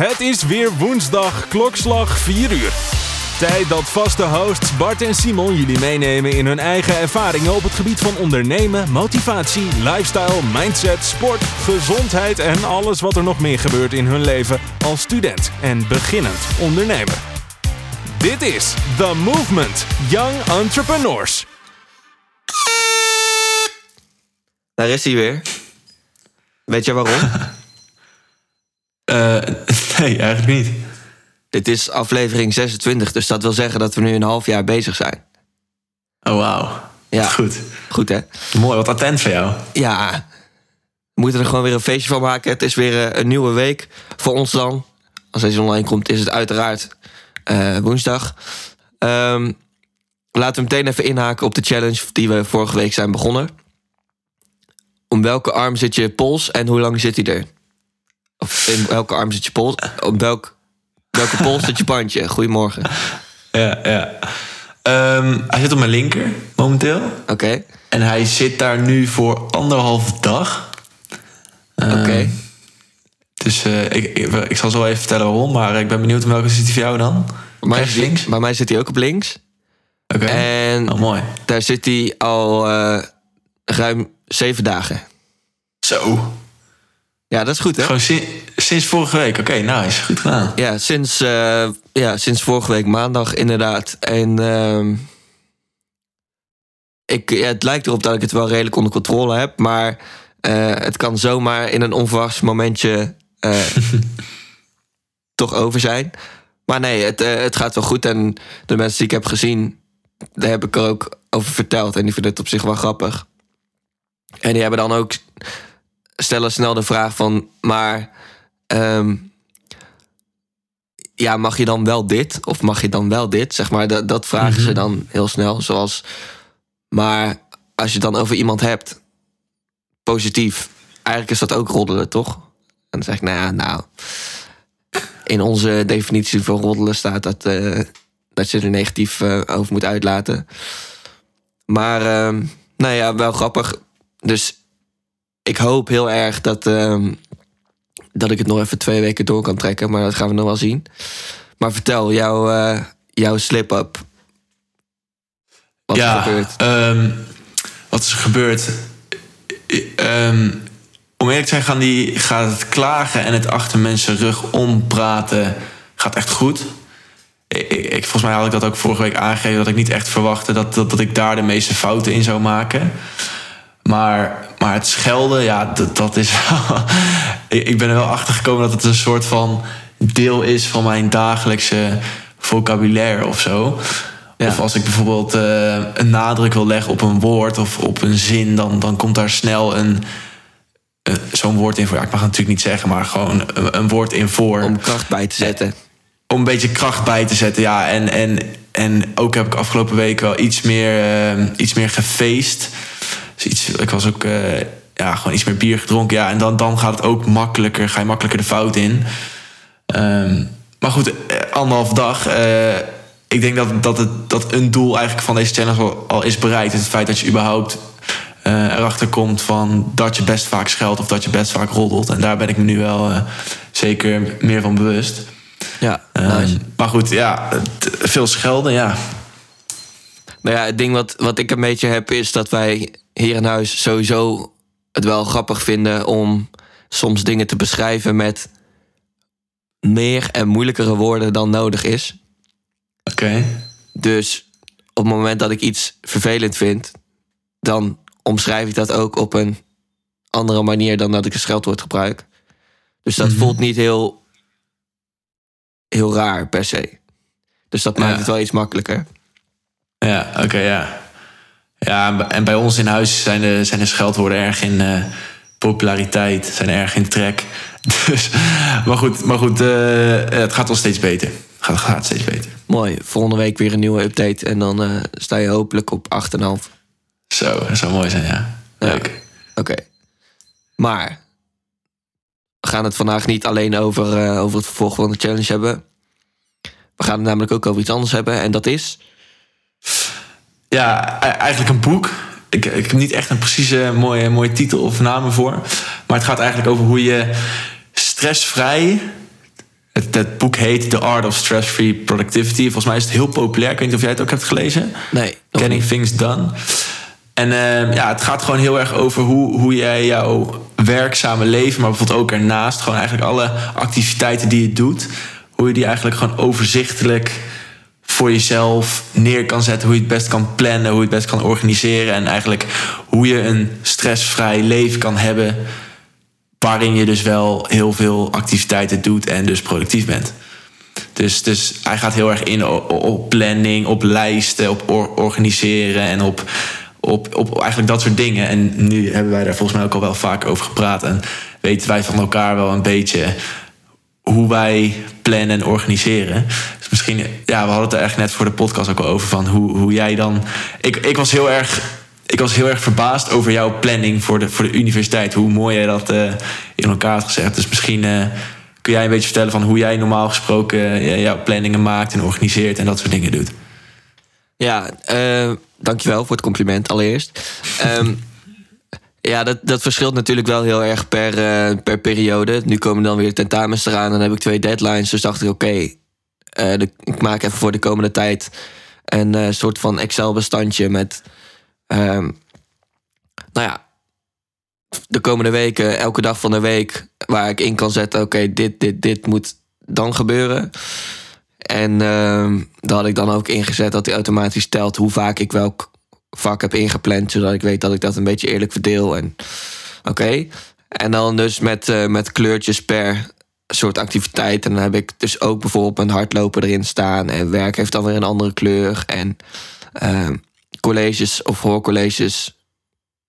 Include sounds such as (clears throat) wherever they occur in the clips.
Het is weer woensdag, klokslag 4 uur. Tijd dat vaste hosts Bart en Simon jullie meenemen in hun eigen ervaringen op het gebied van ondernemen, motivatie, lifestyle, mindset, sport, gezondheid en alles wat er nog meer gebeurt in hun leven als student en beginnend ondernemer. Dit is The Movement Young Entrepreneurs. Daar is hij weer. Weet je waarom? (laughs) (laughs) Eh, nee, eigenlijk niet. Dit is aflevering 26, dus dat wil zeggen dat we nu een half jaar bezig zijn. Oh, wauw. Ja. Goed. Goed hè? Mooi, wat attent van jou. Ja, we moeten er gewoon weer een feestje van maken. Het is weer eh, een nieuwe week voor ons dan. Als deze online komt, is het uiteraard eh, woensdag. Ehm, laten we meteen even inhaken op de challenge die we vorige week zijn begonnen. Om welke arm zit je pols en hoe lang zit hij er? Of in welke arm zit je pols? Op welk, welke pols zit je bandje? Goedemorgen. Ja, ja. Ehm, hij zit op mijn linker, momenteel. Oké, En hij zit daar nu voor anderhalf dag. Ehm, oké. Dus eh, ik, ik, ik zal zo even vertellen waarom. Maar ik ben benieuwd welke zit hij voor jou dan? Bij mij Rechts, links? Bij mij zit hij ook op links. Oké. En Oh, mooi. daar zit hij al eh, ruim zeven dagen. Zo. Ja, dat is goed hè? Gewoon si- sinds vorige week. Oké, nice. Goed gedaan. Ja, sinds, eh, ja, sinds vorige week maandag inderdaad. En ehm, ik, ja, het lijkt erop dat ik het wel redelijk onder controle heb. Maar eh, het kan zomaar in een onverwachts momentje eh, (laughs) toch over zijn. Maar nee, het, het gaat wel goed. En de mensen die ik heb gezien, daar heb ik er ook over verteld. En die vinden het op zich wel grappig. En die hebben dan ook stellen snel de vraag van... maar ehm, ja, mag je dan wel dit? Of mag je dan wel dit? Zeg maar, dat, dat vragen ze dan heel snel. Zoals, maar als je het dan over iemand hebt, positief, eigenlijk is dat ook roddelen, toch? En dan zeg ik, nou ja, nou. In onze definitie van roddelen staat dat, eh, dat je er negatief eh, over moet uitlaten. Maar, ehm, nou ja, wel grappig. Dus ik hoop heel erg dat, ehm, dat ik het nog even twee weken door kan trekken. Maar dat gaan we nog wel zien. Maar vertel, jouw, eh, jouw slip-up. Wat is er ja, gebeurd? ehm, wat is er gebeurd? Ehm, om eerlijk te zijn gaan die, gaat het klagen en het achter mensen rug ompraten gaat echt goed. Ik, ik, ik- volgens mij had ik dat ook vorige week aangegeven... dat ik niet echt verwachtte dat, dat, dat ik daar de meeste fouten in zou maken. Maar, maar het schelden, ja, dat, dat is wel... (laughs) ik, ben er wel achter gekomen dat het een soort van deel is van mijn dagelijkse vocabulaire of zo. Ja. Of als ik bijvoorbeeld eh, een nadruk wil leggen op een woord of op een zin, dan, dan komt daar snel een, eh, zo'n woord in voor. Ja, ik mag het natuurlijk niet zeggen, maar gewoon een, een woord in voor Om kracht bij te zetten. om een beetje kracht bij te zetten. Ja, en, en, en ook heb ik afgelopen week wel iets meer, eh, iets meer gefeest. Dus iets, ik was ook eh, ja, gewoon iets meer bier gedronken. Ja, en dan, dan gaat het ook makkelijker, ga je makkelijker de fout in. Ehm, maar goed, eh, anderhalf dag. eh, ik denk dat, dat, het, dat een doel eigenlijk van deze challenge al, al is bereikt. Het feit dat je überhaupt eh, erachter komt van dat je best vaak scheldt of dat je best vaak roddelt. En daar ben ik me nu wel zeker meer van bewust. Ja, Ehm, nice. Maar goed, ja, veel schelden, ja. Nou ja, het ding wat, wat ik een beetje heb is dat wij hier in huis sowieso het wel grappig vinden om soms dingen te beschrijven met meer en moeilijkere woorden dan nodig is. Oké. Dus op het moment dat ik iets vervelend vind, dan omschrijf ik dat ook op een andere manier dan dat ik een scheldwoord gebruik. Dus dat Mhm. voelt niet heel, heel raar per se. Dus dat maakt het wel iets makkelijker. Ja, oké, ja. Ja, en bij- ons in huis zijn de, zijn de scheldwoorden erg in eh, populariteit, zijn erg in trek. (laughs) Dus, maar goed, maar goed eh, het gaat wel steeds beter. Het gaat, gaat steeds beter. Mooi. Volgende week weer een nieuwe update. En dan eh, sta je hopelijk op 8,5. Zo, dat zou mooi zijn, ja. Leuk. Oké. Maar we gaan het vandaag niet alleen over, eh, over het vervolg van de challenge hebben. We gaan het namelijk ook over iets anders hebben. En dat is. Ja, e- eigenlijk een boek. Ik, ik heb niet echt een precieze mooie, mooie titel of naam voor. Maar het gaat eigenlijk over hoe je stressvrij Het, het boek heet The Art of Stress-Free Productivity. Volgens mij is het heel populair. Ik weet niet of jij het ook hebt gelezen. Nee. Getting. Things Done. En eh, ja, het gaat gewoon heel erg over hoe, hoe jij jouw werkzame leven, maar bijvoorbeeld ook ernaast, gewoon eigenlijk alle activiteiten die je doet, hoe je die eigenlijk gewoon overzichtelijk voor jezelf neer kan zetten, hoe je het best kan plannen, hoe je het best kan organiseren en eigenlijk hoe je een stressvrij leven kan hebben waarin je dus wel heel veel activiteiten doet en dus productief bent. Dus, dus hij gaat heel erg in op, planning, op lijsten, op or- organiseren en op, op, op eigenlijk dat soort dingen. En nu hebben wij daar volgens mij ook al wel vaak over gepraat. En weten wij van elkaar wel een beetje hoe wij plannen en organiseren. Dus misschien, ja, we hadden het er echt net voor de podcast ook al over van hoe, hoe jij dan. Ik, ik was heel erg. Ik was heel erg verbaasd over jouw planning voor de, voor de universiteit. Hoe mooi jij dat eh, in elkaar had gezegd. Dus misschien eh, kun jij een beetje vertellen van hoe jij normaal gesproken eh, jouw planningen maakt en organiseert en dat soort dingen doet. Ja, dankjewel voor het compliment allereerst. Ehm, ja, dat, dat verschilt natuurlijk wel heel erg per, eh, per periode. Nu komen dan weer tentamens eraan dan heb ik twee deadlines. Dus dacht ik, oké, eh, ik maak even voor de komende tijd een eh, soort van Excel-bestandje met, ehm, nou ja, de komende weken, elke dag van de week, waar ik in kan zetten, oké, dit, dit, dit moet dan gebeuren. En ehm daar had ik dan ook ingezet dat hij automatisch telt hoe vaak ik welk vak heb ingepland, zodat ik weet dat ik dat een beetje eerlijk verdeel. En oké. En dan dus met, eh, met kleurtjes per soort activiteit. En dan heb ik dus ook bijvoorbeeld een hardlopen erin staan. En werk heeft dan weer een andere kleur. En ehm, colleges of hoorcolleges,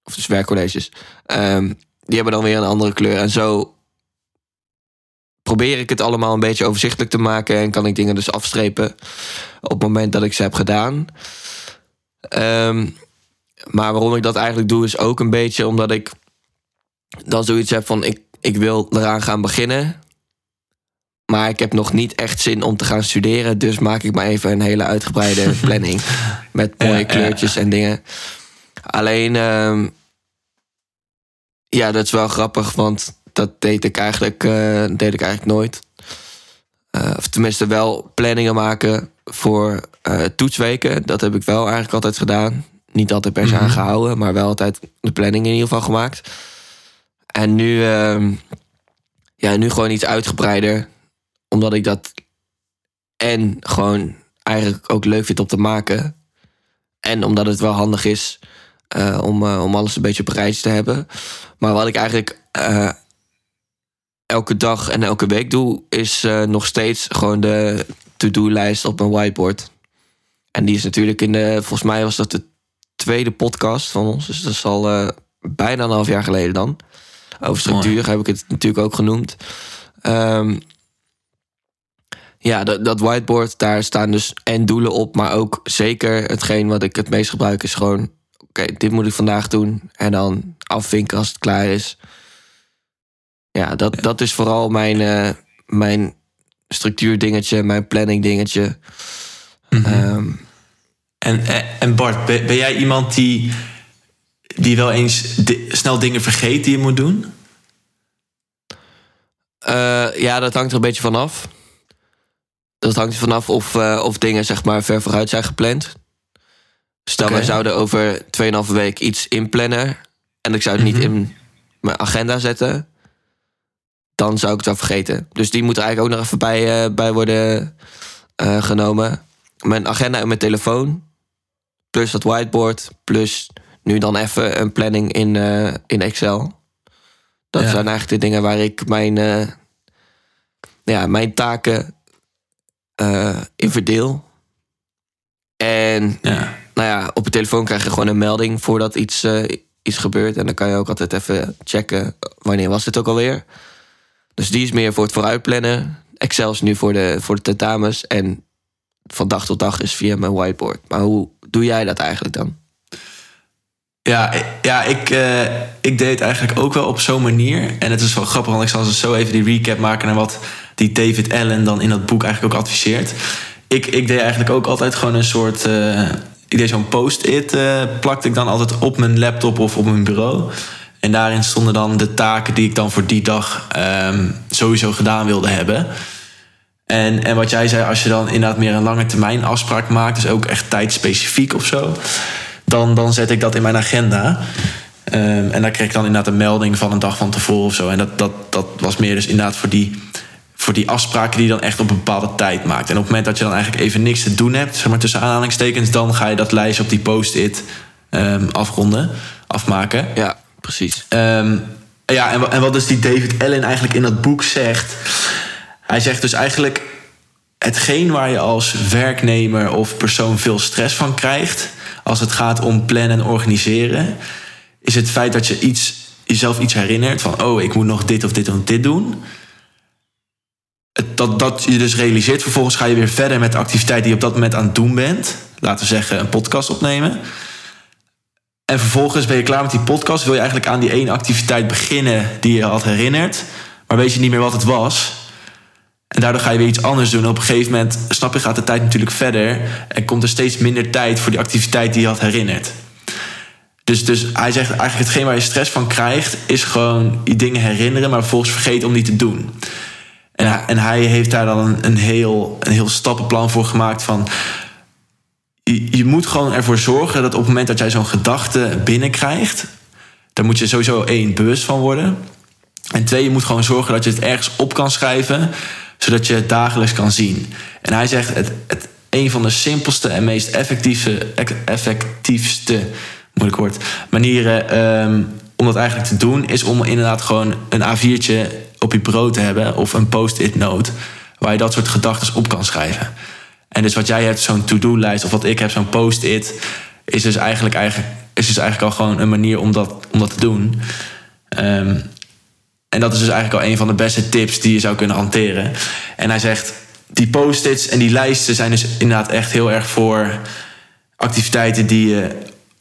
of dus werkcolleges, ehm, die hebben dan weer een andere kleur. En zo probeer ik het allemaal een beetje overzichtelijk te maken. En kan ik dingen dus afstrepen op het moment dat ik ze heb gedaan. Ehm, maar waarom ik dat eigenlijk doe, is ook een beetje omdat ik dan zoiets heb van: ik, ik wil eraan gaan beginnen. Maar ik heb nog niet echt zin om te gaan studeren. Dus maak ik maar even een hele uitgebreide (laughs) planning. Met mooie Ja, ja. kleurtjes en dingen. Alleen, ehm, ja, dat is wel grappig, want dat deed ik eigenlijk, eh, deed ik eigenlijk nooit. Eh, of tenminste wel planningen maken voor eh, toetsweken. Dat heb ik wel eigenlijk altijd gedaan. Niet altijd per se Mhm. aangehouden, maar wel altijd de planning in ieder geval gemaakt. En nu, ehm, ja, nu gewoon iets uitgebreider. Omdat ik dat en gewoon eigenlijk ook leuk vind om te maken. En omdat het wel handig is eh, om, eh, om alles een beetje op rijtje te hebben. Maar wat ik eigenlijk elke dag en elke week doe, is nog steeds gewoon de to-do-lijst op mijn whiteboard. En die is natuurlijk in de, volgens mij was dat de tweede podcast van ons. Dus dat is al eh, bijna een half jaar geleden dan. Over structuur heb ik het natuurlijk ook genoemd. Ehm, ja, dat, dat whiteboard, daar staan dus en doelen op, maar ook zeker hetgeen wat ik het meest gebruik is gewoon, oké, dit moet ik vandaag doen en dan afvinken als het klaar is. Ja, dat, dat is vooral mijn, eh, mijn structuurdingetje, mijn planning dingetje. Ehm, En, en- en Bart, ben, ben jij iemand die, die wel eens snel dingen vergeet die je moet doen? Eh, ja, dat hangt er een beetje vanaf. Dat hangt er vanaf of, eh, of dingen zeg maar ver vooruit zijn gepland. Stel, Oké. wij zouden over 2,5 week iets inplannen... en ik zou het Mhm. niet in mijn agenda zetten... dan zou ik het wel vergeten. Dus die moet er eigenlijk ook nog even bij, eh, bij worden eh, genomen. Mijn agenda en mijn telefoon... plus dat whiteboard... plus nu dan even een planning in, eh, in Excel... Dat Ja. zijn eigenlijk de dingen waar ik mijn, ja, mijn taken in verdeel. En Ja. nou ja, op je telefoon krijg je gewoon een melding voordat iets, iets gebeurt. En dan kan je ook altijd even checken wanneer was dit ook alweer. Dus die is meer voor het vooruitplannen. Excel is nu voor de, voor de tentamens. En van dag tot dag is via mijn whiteboard. Maar hoe doe jij dat eigenlijk dan? Ja, ja ik, eh, ik deed het eigenlijk ook wel op zo'n manier. En het is wel grappig, want ik zal zo even die recap maken naar wat die David Allen dan in dat boek eigenlijk ook adviseert. Ik, ik deed eigenlijk ook altijd gewoon een soort. eh, ik deed zo'n post-it, eh, plakte ik dan altijd op mijn laptop of op mijn bureau. En daarin stonden dan de taken die ik dan voor die dag ehm, sowieso gedaan wilde hebben. En, en wat jij zei, als je dan inderdaad meer een lange termijn afspraak maakt, dus ook echt tijdspecifiek of zo, dan, dan zet ik dat in mijn agenda. Ehm, en daar kreeg ik dan inderdaad een melding van een dag van tevoren of zo. En dat, dat, dat was meer dus inderdaad voor die, voor die afspraken die je dan echt op een bepaalde tijd maakt. En op het moment dat je dan eigenlijk even niks te doen hebt, zeg maar tussen aanhalingstekens, dan ga je dat lijstje op die post-it ehm, afronden, afmaken. Ja, precies. Ehm, ja, en, wat dus die David Allen eigenlijk in dat boek zegt. Hij zegt dus eigenlijk hetgeen waar je als werknemer of persoon veel stress van krijgt, als het gaat om plannen en organiseren, is het feit dat je iets, jezelf iets herinnert van, oh, ik moet nog dit of dit of dit doen. Dat, dat je dus realiseert, vervolgens ga je weer verder met de activiteit die je op dat moment aan het doen bent. Laten we zeggen, een podcast opnemen. En vervolgens ben je klaar met die podcast. Wil je eigenlijk aan die ene activiteit beginnen die je had herinnerd. Maar weet je niet meer wat het was. En daardoor ga je weer iets anders doen. En op een gegeven moment, snap je, gaat de tijd natuurlijk verder. En komt er steeds minder tijd voor die activiteit die je had herinnerd. Dus, dus hij zegt eigenlijk hetgeen waar je stress van krijgt... is gewoon die dingen herinneren, maar vervolgens vergeten om die te doen. En, hij, en hij heeft daar dan een, een, heel, een heel stappenplan voor gemaakt van je, moet gewoon ervoor zorgen dat op het moment dat jij zo'n gedachte binnenkrijgt, daar moet je sowieso één bewust van worden. En twee, je moet gewoon zorgen dat je het ergens op kan schrijven, zodat je het dagelijks kan zien. En hij zegt, het, het, een van de simpelste en meest effectieve, effectiefste moeilijk manieren ehm, om dat eigenlijk te doen, is om inderdaad gewoon een A4'tje op je bureau te hebben of een post-it note, waar je dat soort gedachten op kan schrijven. En dus wat jij hebt, zo'n to-do-lijst, of wat ik heb, zo'n post-it, is dus eigenlijk, eigenlijk, is dus eigenlijk al gewoon een manier om dat, om dat te doen. Ehm, en dat is dus eigenlijk al een van de beste tips die je zou kunnen hanteren. En hij zegt, die post-its en die lijsten zijn dus inderdaad echt heel erg voor activiteiten die je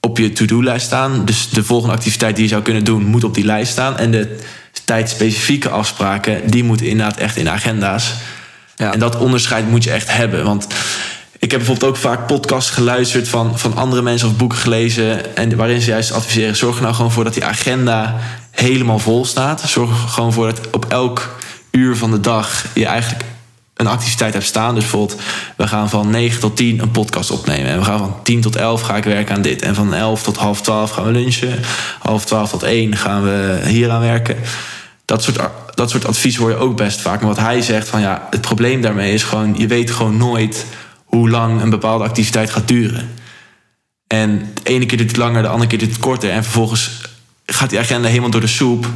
op je to-do-lijst staan. Dus de volgende activiteit die je zou kunnen doen, moet op die lijst staan. En de tijdspecifieke afspraken, die moeten inderdaad echt in agenda's. Ja. En dat onderscheid moet je echt hebben. Want ik heb bijvoorbeeld ook vaak podcasts geluisterd van, van andere mensen of boeken gelezen. En waarin ze juist adviseren: zorg er nou gewoon voor dat die agenda helemaal vol staat. Zorg er gewoon voor dat op elk uur van de dag je eigenlijk een activiteit hebt staan. Dus bijvoorbeeld, we gaan van 9 tot 10 een podcast opnemen. En we gaan van 10 tot 11 ga ik werken aan dit. En van 11 tot half 12 gaan we lunchen. Half 12 tot 1 gaan we hier aan werken. Dat soort, dat soort advies hoor je ook best vaak. Maar wat hij zegt van ja, het probleem daarmee is gewoon... je weet gewoon nooit hoe lang een bepaalde activiteit gaat duren. En de ene keer duurt het langer, de andere keer duurt het korter. En vervolgens gaat die agenda helemaal door de soep.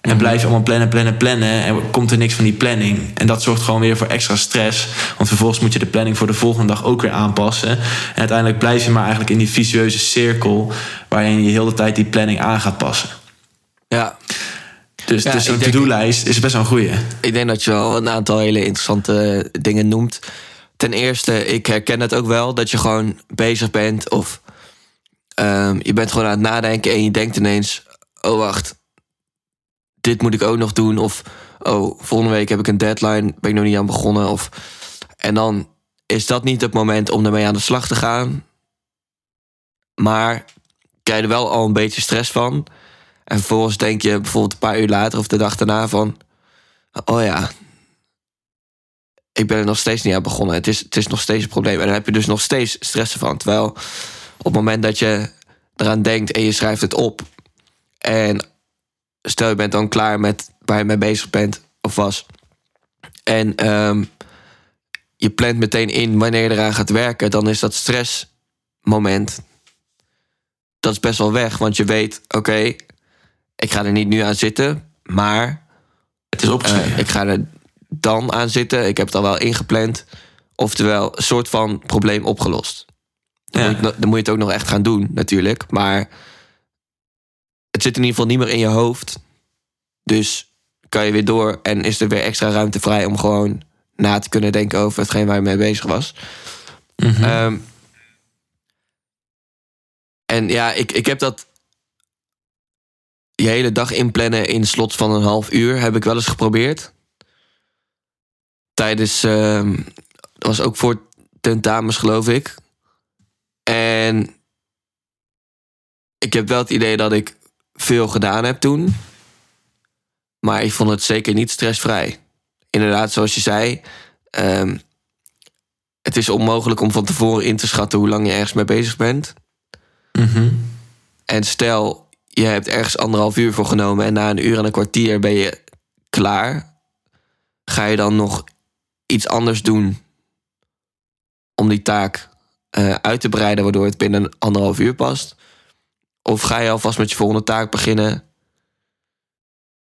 En blijf je allemaal plannen, plannen, plannen. En komt er niks van die planning. En dat zorgt gewoon weer voor extra stress. Want vervolgens moet je de planning voor de volgende dag ook weer aanpassen. En uiteindelijk blijf je maar eigenlijk in die vicieuze cirkel... waarin je heel de tijd die planning aan gaat passen. Dus, Ja, dus zo'n to-do-lijst is best wel een goeie. ik denk dat je wel een aantal hele interessante dingen noemt. Ten eerste, ik herken het ook wel dat je gewoon bezig bent of ehm, je bent gewoon aan het nadenken en je denkt ineens: oh wacht, dit moet ik ook nog doen. Of oh, volgende week heb ik een deadline, ben ik nog niet aan begonnen. Of, en dan is dat niet het moment om ermee aan de slag te gaan. Maar krijg je er wel al een beetje stress van. En vervolgens denk je bijvoorbeeld een paar uur later of de dag daarna van... Oh ja, ik ben er nog steeds niet aan begonnen. Het is, het is nog steeds een probleem. En dan heb je dus nog steeds stress van. Terwijl op het moment dat je eraan denkt en je schrijft het op... en stel je bent dan klaar met waar je mee bezig bent of was... en ehm, je plant meteen in wanneer je eraan gaat werken... dan is dat stressmoment... dat is best wel weg. Want je weet, oké, ik ga er niet nu aan zitten... maar Het is opgeschreven. eh, ik ga er dan aan zitten. Ik heb het al wel ingepland. Oftewel, een soort van probleem opgelost. Dan, Ja. moet dan moet je het ook nog echt gaan doen, natuurlijk. Maar het zit in ieder geval niet meer in je hoofd. Dus kan je weer door en is er weer extra ruimte vrij om gewoon na te kunnen denken over hetgeen waar je mee bezig was. Mhm. Ehm, en ja, ik, ik heb dat je hele dag inplannen in slots van een half uur heb ik wel eens geprobeerd. Tijdens, dat was ook voor tentamens geloof ik. En ik heb wel het idee dat ik veel gedaan heb toen. Maar ik vond het zeker niet stressvrij. Inderdaad, zoals je zei, ehm, het is onmogelijk om van tevoren in te schatten hoe lang je ergens mee bezig bent. Mhm. En stel, je hebt ergens anderhalf uur voor genomen en na een uur en een kwartier ben je klaar. Ga je dan nog iets anders doen om die taak eh, uit te breiden, waardoor het binnen anderhalf uur past? Of ga je alvast met je volgende taak beginnen?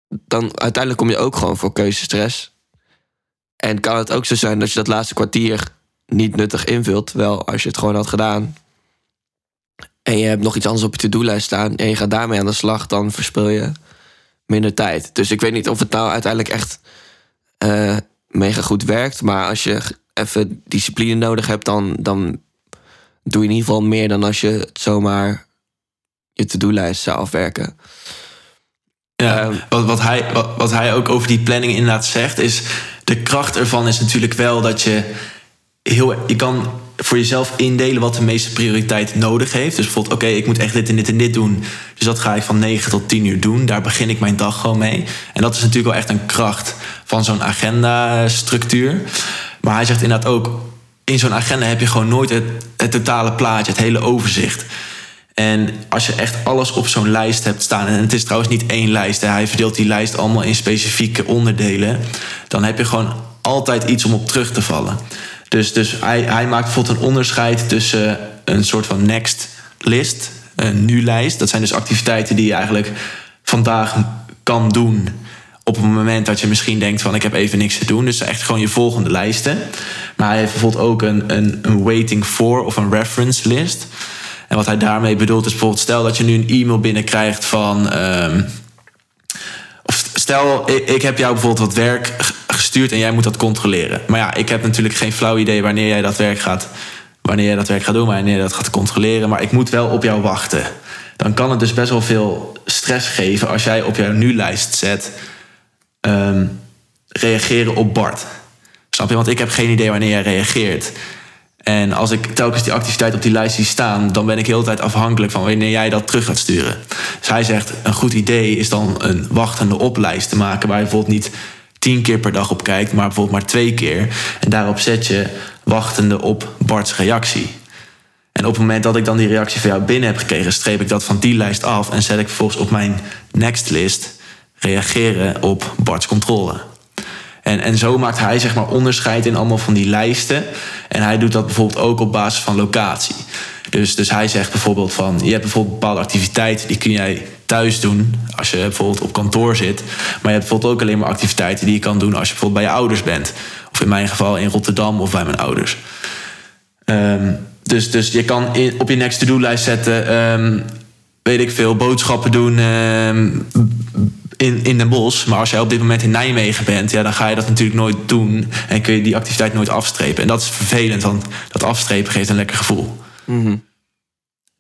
Dan uiteindelijk kom je ook gewoon voor keuzestress. En kan het ook zo zijn dat je dat laatste kwartier niet nuttig invult, terwijl als je het gewoon had gedaan en je hebt nog iets anders op je to-do-lijst staan en je gaat daarmee aan de slag, dan verspil je minder tijd. Dus ik weet niet of het nou uiteindelijk echt eh, mega goed werkt, maar als je even discipline nodig hebt, dan, dan doe je in ieder geval meer dan als je het zomaar je to-do-lijst zou afwerken. Ja, Ehm. wat, wat, hij, wat, wat hij ook over die planning inderdaad zegt, is de kracht ervan is natuurlijk wel dat je heel, je kan voor jezelf indelen wat de meeste prioriteit nodig heeft. Dus bijvoorbeeld, oké, ik moet echt dit en dit en dit doen. Dus dat ga ik van 9 tot 10 uur doen. Daar begin ik mijn dag gewoon mee. En dat is natuurlijk wel echt een kracht van zo'n agenda-structuur. Maar hij zegt inderdaad ook, in zo'n agenda heb je gewoon nooit het, totale plaatje, het hele overzicht. En als je echt alles op zo'n lijst hebt staan, en het is trouwens niet één lijst, hij verdeelt die lijst allemaal in specifieke onderdelen, dan heb je gewoon altijd iets om op terug te vallen. Dus, dus hij, hij maakt bijvoorbeeld een onderscheid tussen een soort van next list, een nu-lijst. Dat zijn dus activiteiten die je eigenlijk vandaag kan doen op het moment dat je misschien denkt van ik heb even niks te doen. Dus echt gewoon je volgende lijsten. Maar hij heeft bijvoorbeeld ook een, een, een waiting for of een reference list. En wat hij daarmee bedoelt is bijvoorbeeld stel dat je nu een e-mail binnenkrijgt van... ehm, stel, ik, heb jou bijvoorbeeld wat werk gestuurd en jij moet dat controleren. Maar ja, ik heb natuurlijk geen flauw idee wanneer jij dat werk gaat, wanneer jij dat werk gaat doen, wanneer je dat gaat controleren. Maar ik moet wel op jou wachten. Dan kan het dus best wel veel stress geven als jij op jouw nu-lijst zet ehm, reageren op Bart. Snap je? Want ik heb geen idee wanneer jij reageert. En als ik telkens die activiteit op die lijst zie staan, dan ben ik heel de tijd afhankelijk van wanneer jij dat terug gaat sturen. Dus hij zegt: een goed idee is dan een wachtende oplijst te maken waar je bijvoorbeeld niet tien keer per dag op kijkt, maar bijvoorbeeld maar twee keer. En daarop zet je wachtende op Bart's reactie. En op het moment dat ik dan die reactie van jou binnen heb gekregen, streep ik dat van die lijst af en zet ik vervolgens op mijn next list reageren op Bart's controle. En, en zo maakt hij zeg maar onderscheid in allemaal van die lijsten. En hij doet dat bijvoorbeeld ook op basis van locatie. Dus, dus hij zegt bijvoorbeeld van... je hebt bijvoorbeeld bepaalde activiteiten... die kun jij thuis doen als je bijvoorbeeld op kantoor zit. Maar je hebt bijvoorbeeld ook alleen maar activiteiten... die je kan doen als je bijvoorbeeld bij je ouders bent. Of in mijn geval in Rotterdam of bij mijn ouders. Ehm, dus, dus je kan op je next to-do-lijst zetten... ehm, weet ik veel, boodschappen doen ehm, in, in Den Bosch. Maar als jij op dit moment in Nijmegen bent, ja, dan ga je dat natuurlijk nooit doen. En kun je die activiteit nooit afstrepen. En dat is vervelend, want dat afstrepen geeft een lekker gevoel.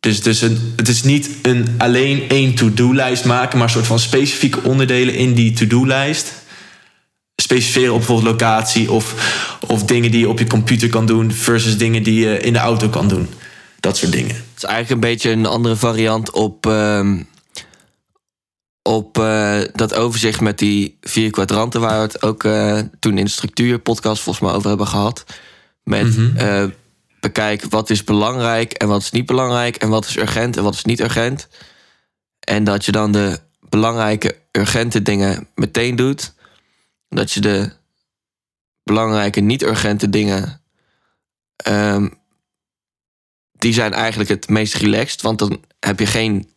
Dus, dus een, het is niet een, alleen één to-do-lijst maken, maar een soort van specifieke onderdelen in die to-do-lijst. Specificeren op bijvoorbeeld locatie of, of dingen die je op je computer kan doen, versus dingen die je in de auto kan doen. Dat soort dingen. Het is eigenlijk een beetje een andere variant op, ehm, op eh, dat overzicht met die vier kwadranten, waar we het ook eh, toen in de structuurpodcast volgens mij over hebben gehad. Met eh, bekijk wat is belangrijk en wat is niet belangrijk en wat is urgent en wat is niet urgent. En dat je dan de belangrijke, urgente dingen meteen doet. Dat je de belangrijke, niet-urgente dingen ehm, die zijn eigenlijk het meest relaxed. Want dan heb je geen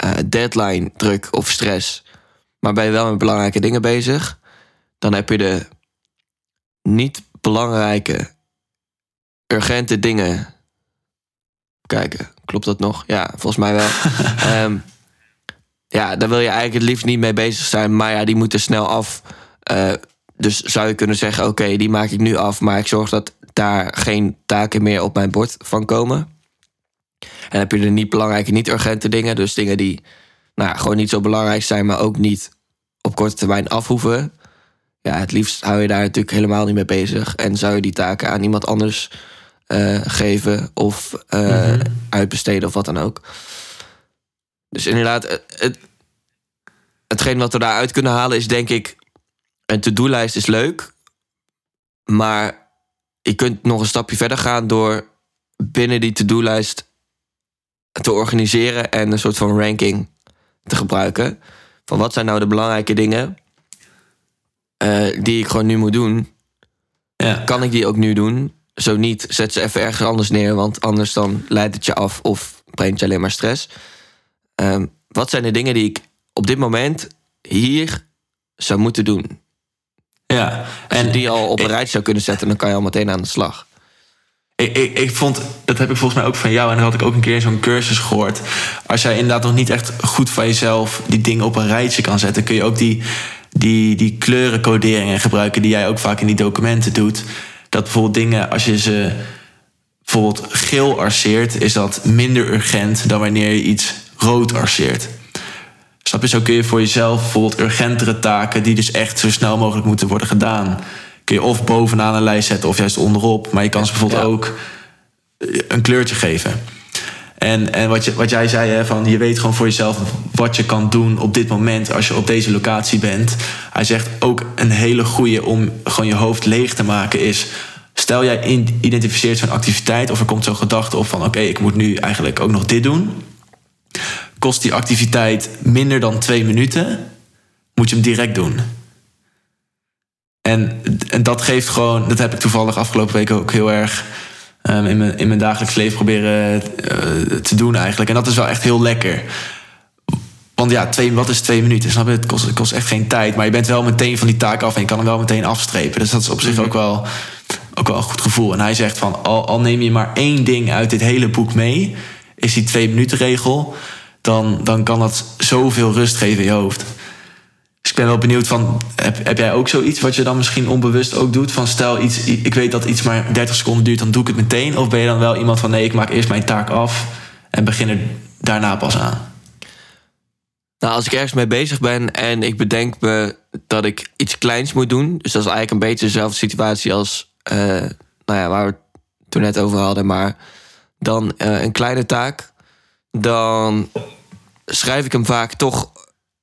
eh, deadline druk of stress. Maar ben je wel met belangrijke dingen bezig. Dan heb je de niet belangrijke, urgente dingen. Kijken, klopt dat nog? Ja, volgens mij wel. (laughs) Ehm, ja, daar wil je eigenlijk het liefst niet mee bezig zijn. Maar ja, die moeten snel af. Eh, dus zou je kunnen zeggen: oké, die maak ik nu af. Maar ik zorg dat daar geen taken meer op mijn bord van komen. En heb je de niet belangrijke, niet urgente dingen. Dus dingen die nou, ja, gewoon niet zo belangrijk zijn, maar ook niet op korte termijn afhoeven. Ja, het liefst hou je daar natuurlijk helemaal niet mee bezig. En zou je die taken aan iemand anders eh, geven of eh, uitbesteden of wat dan ook. Dus inderdaad, het, hetgeen wat we daaruit kunnen halen is denk ik... een to-do-lijst is leuk. Maar je kunt nog een stapje verder gaan door binnen die to-do-lijst te organiseren en een soort van ranking te gebruiken. Van wat zijn nou de belangrijke dingen eh, die ik gewoon nu moet doen? Ja. Kan ik die ook nu doen? Zo niet, zet ze even ergens anders neer, want anders dan leidt het je af of brengt je alleen maar stress. Ehm, wat zijn de dingen die ik op dit moment hier zou moeten doen? ja. Als je En die al op een rijtje zou kunnen zetten, dan kan je al meteen aan de slag. Ik, ik, ik vond, dat heb ik volgens mij ook van jou en dat had ik ook een keer in zo'n cursus gehoord. Als jij inderdaad nog niet echt goed van jezelf die dingen op een rijtje kan zetten, kun je ook die, die, die kleurencoderingen gebruiken die jij ook vaak in die documenten doet. Dat bijvoorbeeld dingen, als je ze bijvoorbeeld geel arceert, is dat minder urgent dan wanneer je iets rood arceert. Snap je? Zo kun je voor jezelf bijvoorbeeld urgentere taken, die dus echt zo snel mogelijk moeten worden gedaan, kun je of bovenaan een lijst zetten of juist onderop. Maar je kan ze bijvoorbeeld Ja. ook eh, een kleurtje geven. En, en wat, je, wat jij zei, hè, van je weet gewoon voor jezelf wat je kan doen op dit moment als je op deze locatie bent. Hij zegt ook een hele goede om gewoon je hoofd leeg te maken is. Stel jij in- identificeert zo'n activiteit of er komt zo'n gedachte op van oké, ik moet nu eigenlijk ook nog dit doen. Kost die activiteit minder dan twee minuten, moet je hem direct doen. En, en dat geeft gewoon, dat heb ik toevallig afgelopen week ook heel erg ehm, in, mijn, in mijn dagelijks leven proberen eh, te doen eigenlijk. En dat is wel echt heel lekker. Want ja, twee, wat is twee minuten? Snap je? Het kost, het kost echt geen tijd. Maar je bent wel meteen van die taak af en je kan hem wel meteen afstrepen. Dus dat is op zich ook, wel, ook wel een goed gevoel. En hij zegt van, al, al neem je maar één ding uit dit hele boek mee... is die twee minuten regel... Dan, dan kan dat zoveel rust geven in je hoofd. Ben wel benieuwd van, heb, heb jij ook zoiets wat je dan misschien onbewust ook doet? Van stel, iets, ik weet dat iets maar 30 seconden duurt, dan doe ik het meteen. Of ben je dan wel iemand van, nee, ik maak eerst mijn taak af en begin er daarna pas aan? Nou, als ik ergens mee bezig ben en ik bedenk me dat ik iets kleins moet doen. Dus dat is eigenlijk een beetje dezelfde situatie als eh, nou ja, waar we het toen net over hadden. Maar dan eh, een kleine taak. Dan schrijf ik hem vaak toch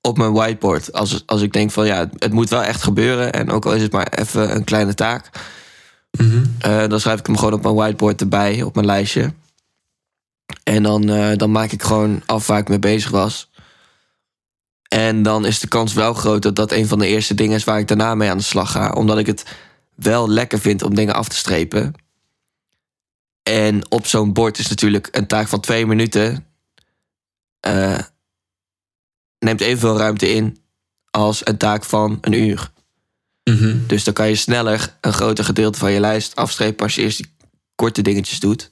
op mijn whiteboard. Als, als ik denk van ja, het moet wel echt gebeuren. En ook al is het maar even een kleine taak. eh, dan schrijf ik hem gewoon op mijn whiteboard erbij, op mijn lijstje. En dan, eh, dan maak ik gewoon af waar ik mee bezig was. En dan is de kans wel groot dat dat een van de eerste dingen is waar ik daarna mee aan de slag ga. Omdat ik het wel lekker vind om dingen af te strepen. En op zo'n bord is natuurlijk een taak van twee minuten. eh, neemt evenveel ruimte in als een taak van een uur. Dus dan kan je sneller een groter gedeelte van je lijst afstrepen als je eerst die korte dingetjes doet.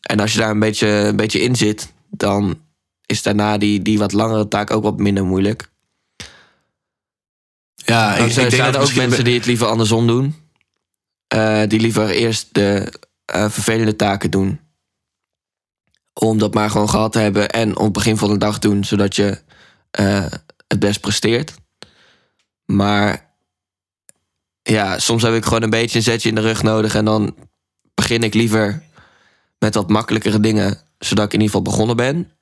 En als je daar een beetje, een beetje in zit, dan is daarna die, die wat langere taak ook wat minder moeilijk. Ja, Er zijn, zijn er ook mensen die het liever andersom doen. Eh, die liever eerst de eh, vervelende taken doen. Om dat maar gewoon gehad te hebben en op het begin van de dag doen, zodat je eh, het best presteert. Maar ja, soms heb ik gewoon een beetje een zetje in de rug nodig en dan begin ik liever met wat makkelijkere dingen, zodat ik in ieder geval begonnen ben.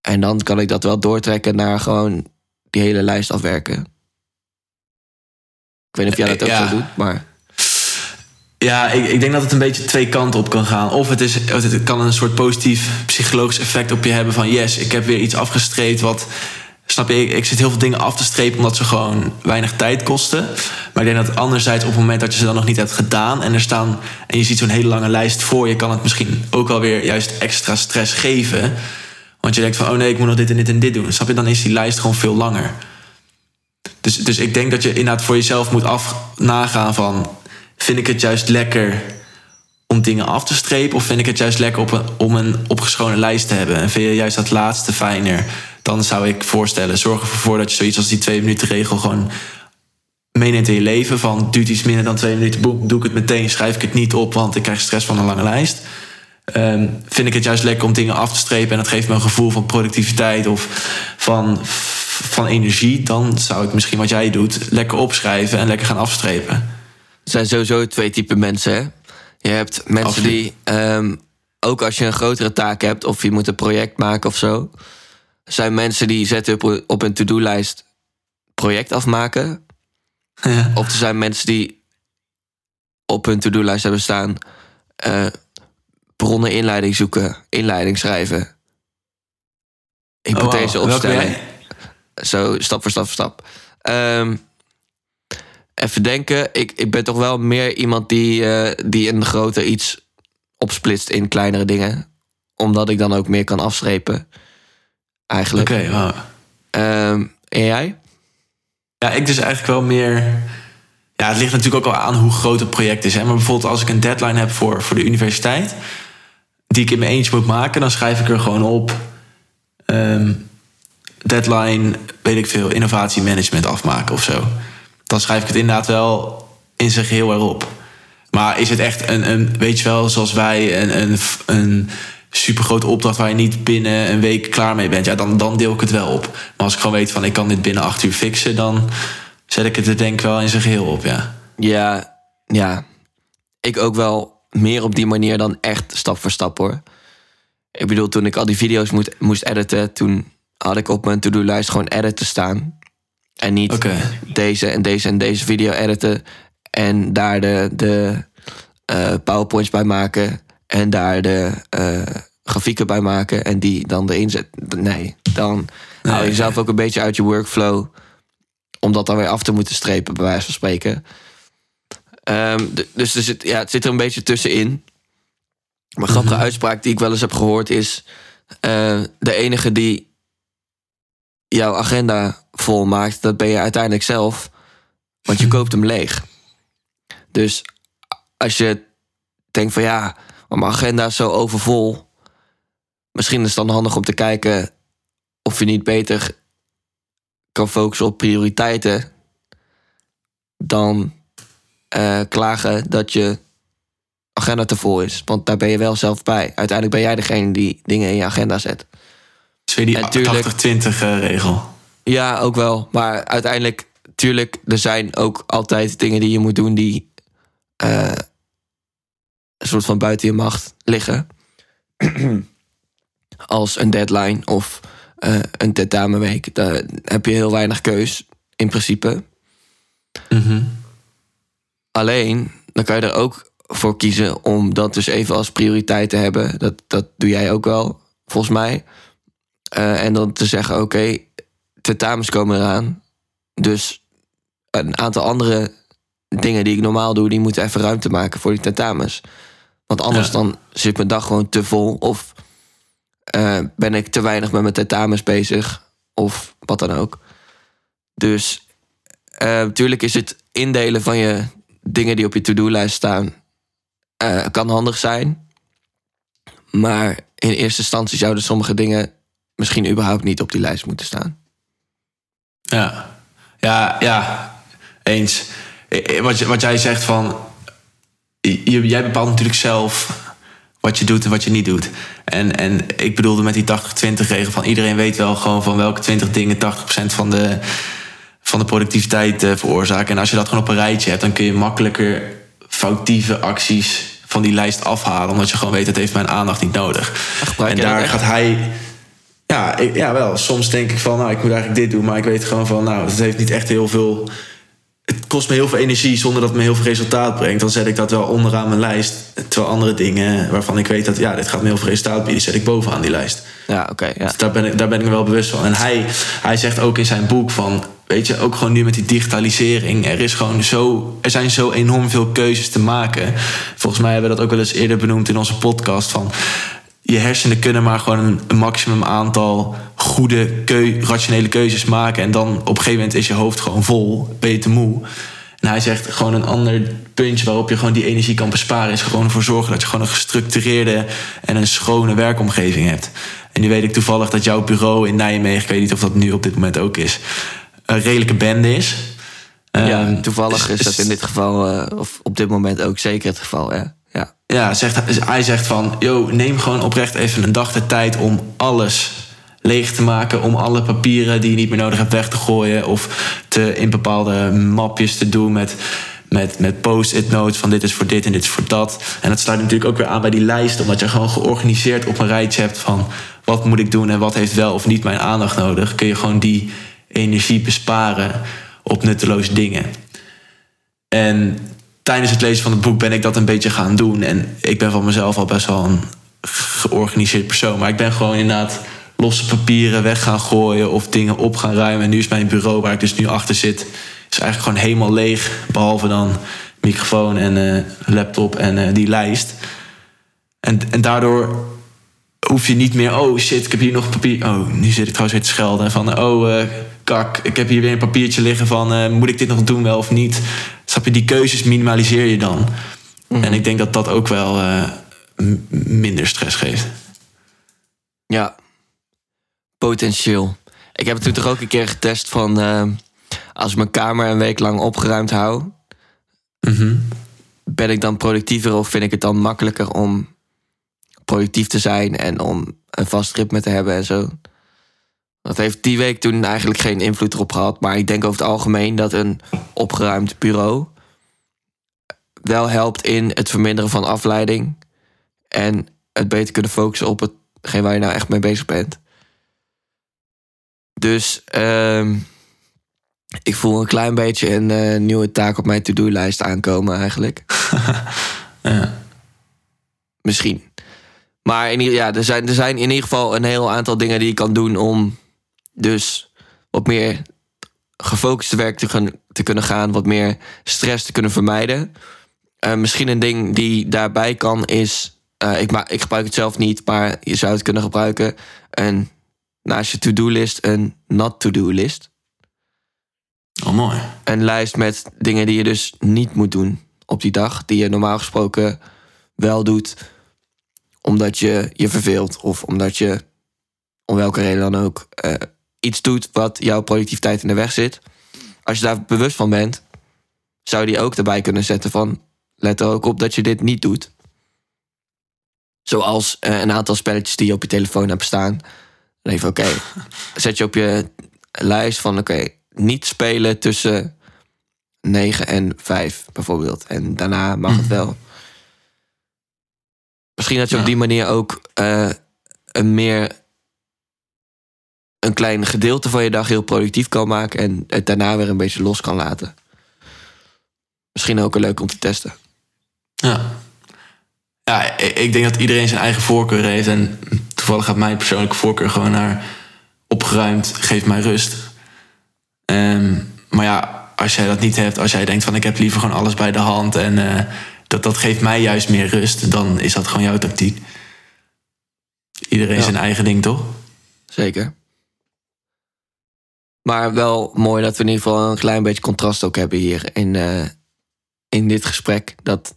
En dan kan ik dat wel doortrekken naar gewoon die hele lijst afwerken. Ik weet niet of jij dat ook Ja. zo doet, maar... Ja, ik, ik denk dat het een beetje twee kanten op kan gaan. Of het, is, het kan een soort positief psychologisch effect op je hebben van... yes, ik heb weer iets afgestreept wat... Snap je, ik, ik zit heel veel dingen af te strepen omdat ze gewoon weinig tijd kosten. Maar ik denk dat anderzijds op het moment dat je ze dan nog niet hebt gedaan... en er staan en je ziet zo'n hele lange lijst voor je... kan het misschien ook wel weer juist extra stress geven. Want je denkt van, oh nee, ik moet nog dit en dit en dit doen. Snap je, dan is die lijst gewoon veel langer. Dus, dus ik denk dat je inderdaad voor jezelf moet af nagaan van... vind ik het juist lekker om dingen af te strepen... of vind ik het juist lekker om een opgeschonen lijst te hebben? En vind je juist dat laatste fijner? Dan zou ik voorstellen, zorg ervoor dat je zoiets als die twee minuten regel... gewoon meeneemt in je leven. Van duurt iets minder dan twee minuten, boem, doe ik het meteen... schrijf ik het niet op, want ik krijg stress van een lange lijst... Ehm, vind ik het juist lekker om dingen af te strepen... en dat geeft me een gevoel van productiviteit of van, van energie... dan zou ik misschien wat jij doet lekker opschrijven en lekker gaan afstrepen. Zijn sowieso twee typen mensen. Hè? Je hebt mensen Absoluut. die, ehm, ook als je een grotere taak hebt... of je moet een project maken of zo... zijn mensen die zetten op, op een to-do-lijst project afmaken... Ja. Of er zijn mensen die op hun to-do-lijst hebben staan... eh, bronnen inleiding zoeken, inleiding schrijven. Hypothese Oh, wow. Opstellen. Zo stap voor stap voor stap. Ehm, even denken. Ik, ik ben toch wel meer iemand die, eh, die een groter iets opsplitst in kleinere dingen. Omdat ik dan ook meer kan afstrepen. Eigenlijk. Oké, wow. Ehm, en jij? Ja, ik dus eigenlijk wel meer. Ja, het ligt natuurlijk ook al aan hoe groot het project is. Hè? Maar bijvoorbeeld als ik een deadline heb voor, voor de universiteit, die ik in mijn eentje moet maken, dan schrijf ik er gewoon op. ehm, deadline, weet ik veel, innovatiemanagement afmaken of zo. Dan schrijf ik het inderdaad wel in zijn geheel erop. Maar is het echt een, een weet je wel, zoals wij, een, een, een supergrote opdracht waar je niet binnen een week klaar mee bent, ja, dan, dan deel ik het wel op. Maar als ik gewoon weet van ik kan dit binnen acht uur fixen, dan zet ik het er denk ik wel in zijn geheel op, ja. Ja, ja. Ik ook wel meer op die manier dan echt stap voor stap hoor. Ik bedoel, toen ik al die video's moet, moest editen, toen had ik op mijn to-do-lijst gewoon editen staan. En niet deze en deze en deze video editen. En daar de, de eh, powerpoints bij maken. En daar de eh, grafieken bij maken. En die dan erin zetten. Nee, dan hou je Nee. jezelf ook een beetje uit je workflow. Om dat dan weer af te moeten strepen, bij wijze van spreken. Ehm, dus er zit, ja, het zit er een beetje tussenin. Maar een grappige uitspraak die ik wel eens heb gehoord is... eh, de enige die jouw agenda vol maakt, dat ben je uiteindelijk zelf. Want je (laughs) koopt hem leeg. Dus als je denkt van ja, maar mijn agenda is zo overvol. Misschien is het dan handig om te kijken of je niet beter kan focussen op prioriteiten. Dan eh, klagen dat je agenda te vol is. Want daar ben je wel zelf bij. Uiteindelijk ben jij degene die dingen in je agenda zet. Weer die En tuurlijk- 80-20 eh, regel. Ja, ook wel. Maar uiteindelijk, tuurlijk, er zijn ook altijd dingen die je moet doen die eh, een soort van buiten je macht liggen. (clears throat) Als een deadline of eh, een tentamenweek. Daar heb je heel weinig keus, in principe. Mhm. Alleen, dan kan je er ook voor kiezen om dat dus even als prioriteit te hebben. Dat, dat doe jij ook wel, volgens mij. Eh, en dan te zeggen, oké, tentamens komen eraan. Dus een aantal andere dingen die ik normaal doe... die moeten even ruimte maken voor die tentamens. Want anders Ja. dan zit mijn dag gewoon te vol. Of eh, ben ik te weinig met mijn tentamens bezig. Of wat dan ook. Dus natuurlijk is het indelen van je dingen die op je to-do-lijst staan... eh, kan handig zijn. Maar in eerste instantie zouden sommige dingen... misschien überhaupt niet op die lijst moeten staan. Ja, ja, ja, eens. Eh, eh, Wat, wat jij zegt van. je- jij bepaalt natuurlijk zelf wat je doet en wat je niet doet. En, en ik bedoelde met die 80-20 regel van iedereen weet wel gewoon van welke 20 dingen 80% van de, van de productiviteit eh, veroorzaken. En als je dat gewoon op een rijtje hebt, dan kun je makkelijker foutieve acties van die lijst afhalen. Omdat je gewoon weet, het heeft mijn aandacht niet nodig. en dat daar gaat hij. Ja, ik, ja, wel. Soms denk ik van, nou, ik moet eigenlijk dit doen. Maar ik weet gewoon van, nou, het heeft niet echt heel veel... Het kost me heel veel energie zonder dat het me heel veel resultaat brengt. Dan zet ik dat wel onderaan mijn lijst. Terwijl andere dingen waarvan ik weet dat, ja, dit gaat me heel veel resultaat bieden... zet ik bovenaan die lijst. Ja, oké. ja. Dus daar ben, ik, daar ben ik me wel bewust van. En hij, hij zegt ook in zijn boek van... Weet je, ook gewoon nu met die digitalisering. Er, is gewoon zo, er zijn zo enorm veel keuzes te maken. Volgens mij hebben we dat ook wel eens eerder benoemd in onze podcast. Van je hersenen kunnen maar gewoon een, maximum aantal goede, keu, rationele keuzes maken. En dan op een gegeven moment is je hoofd gewoon vol. Ben je te moe. En hij zegt gewoon een ander puntje waarop je gewoon die energie kan besparen... is gewoon ervoor zorgen dat je gewoon een gestructureerde en een schone werkomgeving hebt. En nu weet ik toevallig dat jouw bureau in Nijmegen... ik weet niet of dat nu op dit moment ook is... een redelijke bende is. ja, Ehm, toevallig is dat in dit geval, eh, of op dit moment ook zeker het geval. Ja. Ja. Ja, zegt, hij zegt van... Yo, neem gewoon oprecht even een dag de tijd om alles leeg te maken... om alle papieren die je niet meer nodig hebt weg te gooien... of te, in bepaalde mapjes te doen met, met, met post-it notes... van dit is voor dit en dit is voor dat. En dat sluit natuurlijk ook weer aan bij die lijst... omdat je gewoon georganiseerd op een rijtje hebt van... wat moet ik doen en wat heeft wel of niet mijn aandacht nodig... kun je gewoon die energie besparen op nutteloze dingen. En tijdens het lezen van het boek ben ik dat een beetje gaan doen. En ik ben van mezelf al best wel een georganiseerd persoon. Maar ik ben gewoon inderdaad losse papieren weg gaan gooien of dingen op gaan ruimen. En nu is mijn bureau waar ik dus nu achter zit, is eigenlijk gewoon helemaal leeg. Behalve dan microfoon en eh, laptop en eh, die lijst. En, en daardoor hoef je niet meer, oh shit, ik heb hier nog papier. Oh, nu zit ik trouwens weer te schelden. Van, oh, uh, kak, ik heb hier weer een papiertje liggen van, moet ik dit nog doen wel of niet? Snap je, die keuzes minimaliseer je dan. Mhm. En ik denk dat dat ook wel minder stress geeft. Ja, potentieel. Ik heb het toen toch ook een keer getest van... als ik mijn kamer een week lang opgeruimd hou... Mhm. Ben ik dan productiever of vind ik het dan makkelijker om productief te zijn en om een vast ritme te hebben en zo? Dat heeft die week toen eigenlijk geen invloed erop gehad. Maar ik denk over het algemeen dat een opgeruimd bureau wel helpt in het verminderen van afleiding. En het beter kunnen focussen op hetgeen waar je nou echt mee bezig bent. Dus uh, ik voel een klein beetje een uh, nieuwe taak op mijn to-do-lijst aankomen eigenlijk. (laughs) ja. Misschien. Maar in, ja, er, zijn, er zijn in ieder geval een heel aantal dingen die je kan doen om dus wat meer gefocust werk te, gaan, te kunnen gaan, wat meer stress te kunnen vermijden. Uh, misschien een ding die daarbij kan is, uh, ik, ik gebruik het zelf niet, maar je zou het kunnen gebruiken, een, naast je to-do-list een not-to-do-list. Oh, mooi. Een lijst met dingen die je dus niet moet doen op die dag. Die je normaal gesproken wel doet. Omdat je je verveelt. Of omdat je, om welke reden dan ook, uh, iets doet wat jouw productiviteit in de weg zit. Als je daar bewust van bent, zou je die ook erbij kunnen zetten van... Let er ook op dat je dit niet doet. Zoals uh, een aantal spelletjes die je op je telefoon hebt staan. Dan even, oké, (laughs) zet je op je lijst van, oké, niet spelen tussen 9 en 5 bijvoorbeeld. En daarna mag het (laughs) wel. Misschien dat je op die manier ook uh, een meer een klein gedeelte van je dag heel productief kan maken en het daarna weer een beetje los kan laten. Misschien ook een leuk om te testen. Ja. Ja, ik denk dat iedereen zijn eigen voorkeur heeft. En toevallig gaat mijn persoonlijke voorkeur gewoon naar opgeruimd, geeft mij rust. Um, maar ja, als jij dat niet hebt, als jij denkt van ik heb liever gewoon alles bij de hand en uh, dat, dat geeft mij juist meer rust, dan is dat gewoon jouw tactiek. Iedereen zijn eigen ding, toch? Zeker. Maar wel mooi dat we in ieder geval een klein beetje contrast ook hebben hier in, uh, in dit gesprek. Dat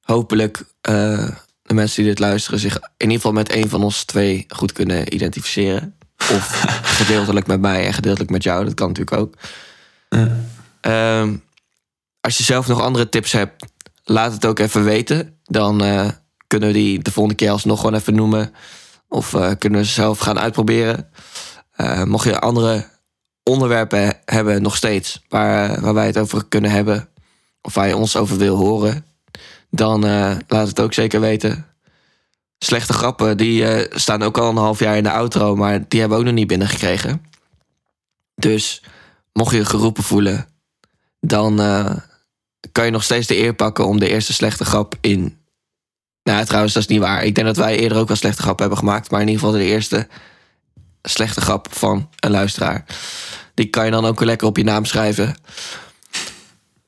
hopelijk uh, de mensen die dit luisteren zich in ieder geval met een van ons twee goed kunnen identificeren. Of (laughs) gedeeltelijk met mij en gedeeltelijk met jou. Dat kan natuurlijk ook. Ehm, als je zelf nog andere tips hebt, laat het ook even weten. Dan uh, kunnen we die de volgende keer alsnog gewoon even noemen. Of uh, kunnen we ze zelf gaan uitproberen. Mocht je andere onderwerpen hebben nog steeds waar, waar wij het over kunnen hebben. Of waar je ons over wil horen. Dan laat het ook zeker weten. Slechte grappen, die uh, staan ook al een half jaar in de outro, maar die hebben we ook nog niet binnengekregen. Dus mocht je je geroepen voelen, dan uh, kan je nog steeds de eer pakken om de eerste slechte grap in. Nou, trouwens, dat is niet waar. Ik denk dat wij eerder ook wel slechte grappen hebben gemaakt, maar in ieder geval de eerste slechte grap van een luisteraar. Die kan je dan ook lekker op je naam schrijven.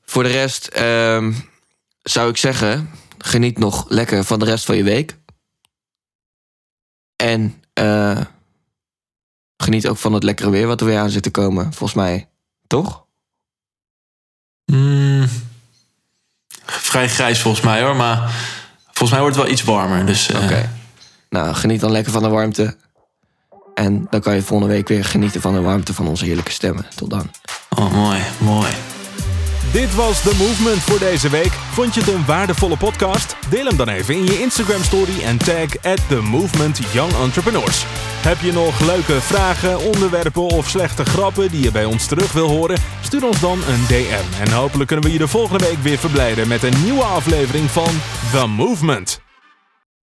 Voor de rest um, zou ik zeggen, geniet nog lekker van de rest van je week. En uh, geniet ook van het lekkere weer wat er weer aan zit te komen. Volgens mij, toch? Mm, vrij grijs volgens mij hoor. Maar volgens mij wordt het wel iets warmer. Dus, uh... Oké. Nou, geniet dan lekker van de warmte. En dan kan je volgende week weer genieten van de warmte van onze heerlijke stemmen. Tot dan. Oh, mooi, mooi. Dit was The Movement voor deze week. Vond je het een waardevolle podcast? Deel hem dan even in je Instagram story en tag at The Movement Young Entrepreneurs. Heb je nog leuke vragen, onderwerpen of slechte grappen die je bij ons terug wil horen? Stuur ons dan een DM en hopelijk kunnen we je de volgende week weer verblijden met een nieuwe aflevering van The Movement.